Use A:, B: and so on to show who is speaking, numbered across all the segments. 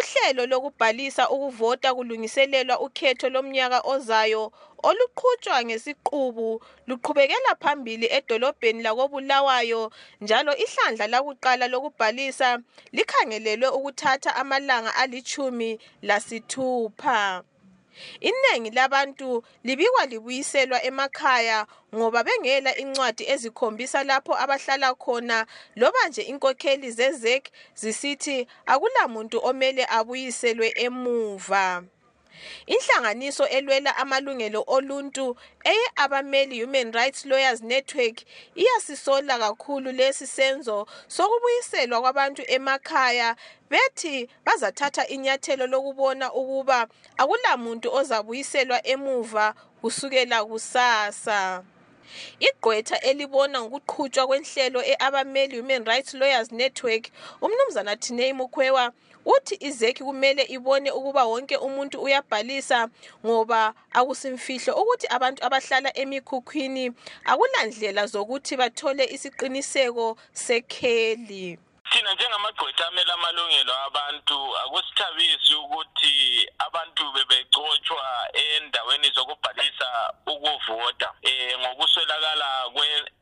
A: uhlelo lokubhalisa ukuvota kulungiselelwa ukhetho lomnyaka ozayo oluqhutshwa ngesiqubu luqhubekela phambili edolobheni lakobulawayo njalo ihlandla lakuqala lokubhalisa likhangelelwe ukuthatha amalanga alitshumi lasithupha. Inengi labantu libikwa libuyiselwa emakhaya ngoba bengela incwadi ezikhombisa lapho abahlala khona loba nje inkokheli zezek zisithi akulamuntu omele abuyiselwe emuva. Inhlanganiso elwela amalungelo oluntu eye abameli human rights lawyers network iyasisola kakhulu lesi senzo sokubuyiselwa kwabantu emakhaya bethi bazathatha inyathelo lokubona ukuba akulamuntu ozabuyiselwa emuva kusukela kusasa. Igqwetha elibona ngokuqhutshwa kwenhlelo e-abameli human rights lawyers network umnumzana thinei mukhwewa uthi izeki kumele ibone ukuba wonke umuntu uyabhalisa ngoba akusimfihlo ukuthi abantu abahlala emikhukhwini akulandlela zokuthi bathole isiqiniseko sekheli.
B: Thina njengamagqwetha amele amalungelo abantu akusithabisi ukuthi abantu bebecotshwa endaweni zokubhalisa ukuvota um ngokuswelakala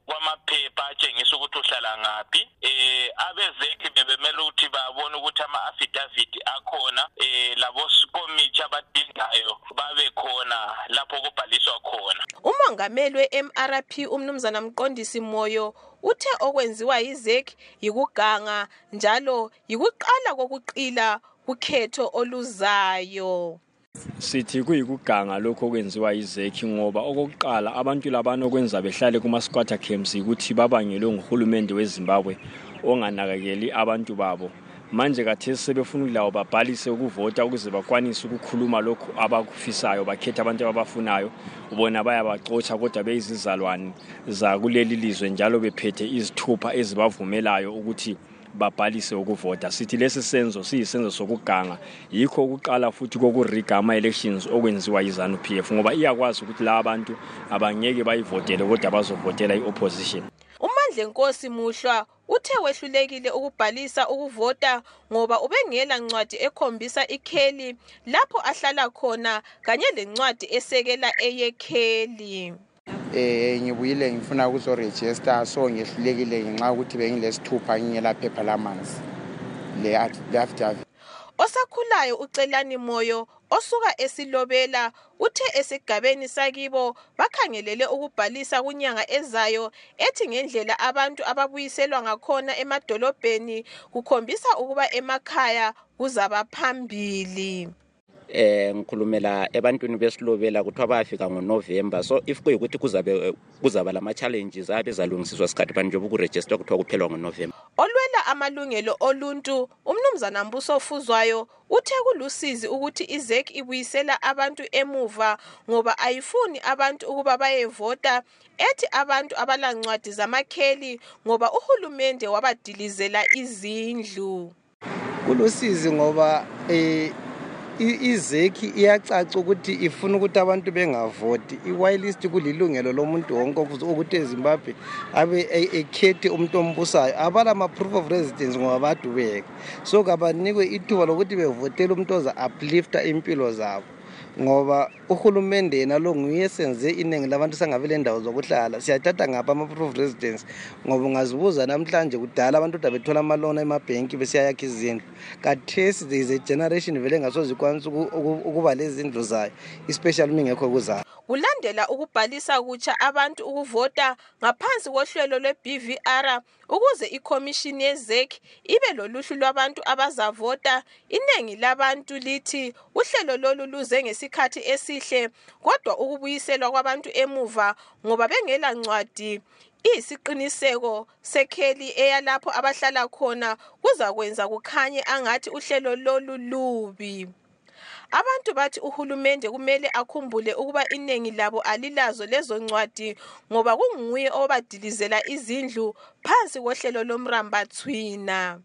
B: kwamaphepha atshengisa ukuthi uhlala ngaphi um abezeki bebemele ukuthi babone ukuthi ama-afidaviti akhona um labosikomithi abadingayo babe khona lapho kubhaliswa khona.
A: Umongameli we-mrp umnumzana mqondisi moyo uthe okwenziwa yizek yikuganga njalo yikuqala kokuqila kukhetho oluzayo.
C: Sithi kuyikuganga lokho okwenziwa yizekhi ngoba okokuqala abantu labana okwenza behlale kuma-squatter camps ukuthi babangelwe nguhulumende wezimbabwe onganakekeli abantu babo. Manje kathesi sebefuna ukulawo babhalise ukuvota ukuze bakwanise ukukhuluma lokhu abakufisayo bakhethe abantu ababafunayo. Bona bayabacotsha kodwa beyizizalwane zakuleli lizwe njalo bephethe izithupha ezibavumelayo ukuthi babhalise ukuvota. Sithi lesi senzo siyisenzo sokuganga. Yikho ukuqala futhi kokuriga ama-elections okwenziwa yizanu p f ngoba iyakwazi ukuthi laba bantu abangeke bayivotele kodwa bazovotela i-opposition.
A: Umandle nkosi muhlwa uthe wehlulekile ukubhalisa ukuvota ngoba ubengela ncwadi ekhombisa ikheli lapho ahlala khona kanye lencwadi esekela eyekheli.
D: Eh ngibuyile ngifuna ukuzorejista so ngehlulekile ngenxa yokuthi bengilesithupha ngingela phepha lamanzi. Le affidavit.
A: Osakhulayo ucelani moyo osuka esilobela uthe esigabeni sakibo bakhangelele ukubhalisa kunyanga ezayo ethi ngendlela abantu ababuyiselwa ngakhona emadolobheni kukhombisa ukuba emakhaya kuzaba phambili.
E: Eh ngikhulumela ebantwini besilobela kuthiwa bayafika ngonovember. So if kuyikuthi kuzabe kuzaba lama-challenges abe ezalungisiswa sikhathi bani njengoba ukurejista kuthiwa kuphelwa ngonovember.
A: Olwela amalungelo oluntu umnumzana mbuso fuzwayo uthe kulusizi ukuthi izek ibuyisela abantu emuva ngoba ayifuni abantu ukuba bayevota. Ethi abantu abalancwadi zamakheli ngoba uhulumende wabadilizela izindlu.
D: Kulusizi ngoba eh izeki iyacaca ukuthi ifuna ukuthi abantu bengavoti. I-wirelist kulilungelo lomuntu wonke ukuthi ezimbabwe abe ekhethe umuntu ombusayo. Abala ma-proof of residence ngoba badubeka so kabanikwe ithuba lokuthi bevotele umuntu oza uplifta impilo zabo ngoba uhulumende yena lo nguye senze iningi labantu sangabe le ndawo zokuhlala. Siyathatha ngapha ama-proof of residence ngoba ungazibuza namhlanje kudala abantu kodwa bethola amalona emabhenki besiyayakha izindlu. Kathesi there is a generation vele engasoze ikwanisa ukuba lezindlu zayo especially uma ingekho kuzayo.
A: Kulandela ukubhalisa kutsha abantu ukuvota ngaphansi kohlelo lwe-bvr ukuze ikhomishini yezek ibe loluhlu lwabantu abazavota. Iningi labantu lithi uhlelo lolu luze ngesikhathi esihle kodwa ukubuyiselwa kwabantu emuva ngoba bengela ncwadi iyisiqiniseko sekheli eyalapho abahlala khona kuzakwenza kukhanye angathi uhlelo lolu lubi. Abantu bathi uhulumende kumele akhumbule ukuba iningi labo alilazo lezo ncwadi ngoba kunguye obadilizela izindlu phansi kohlelo lomrambathwina.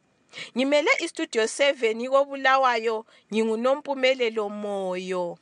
A: Ngimele istudio 7 kobulawayo ngingunompumelelo moyo.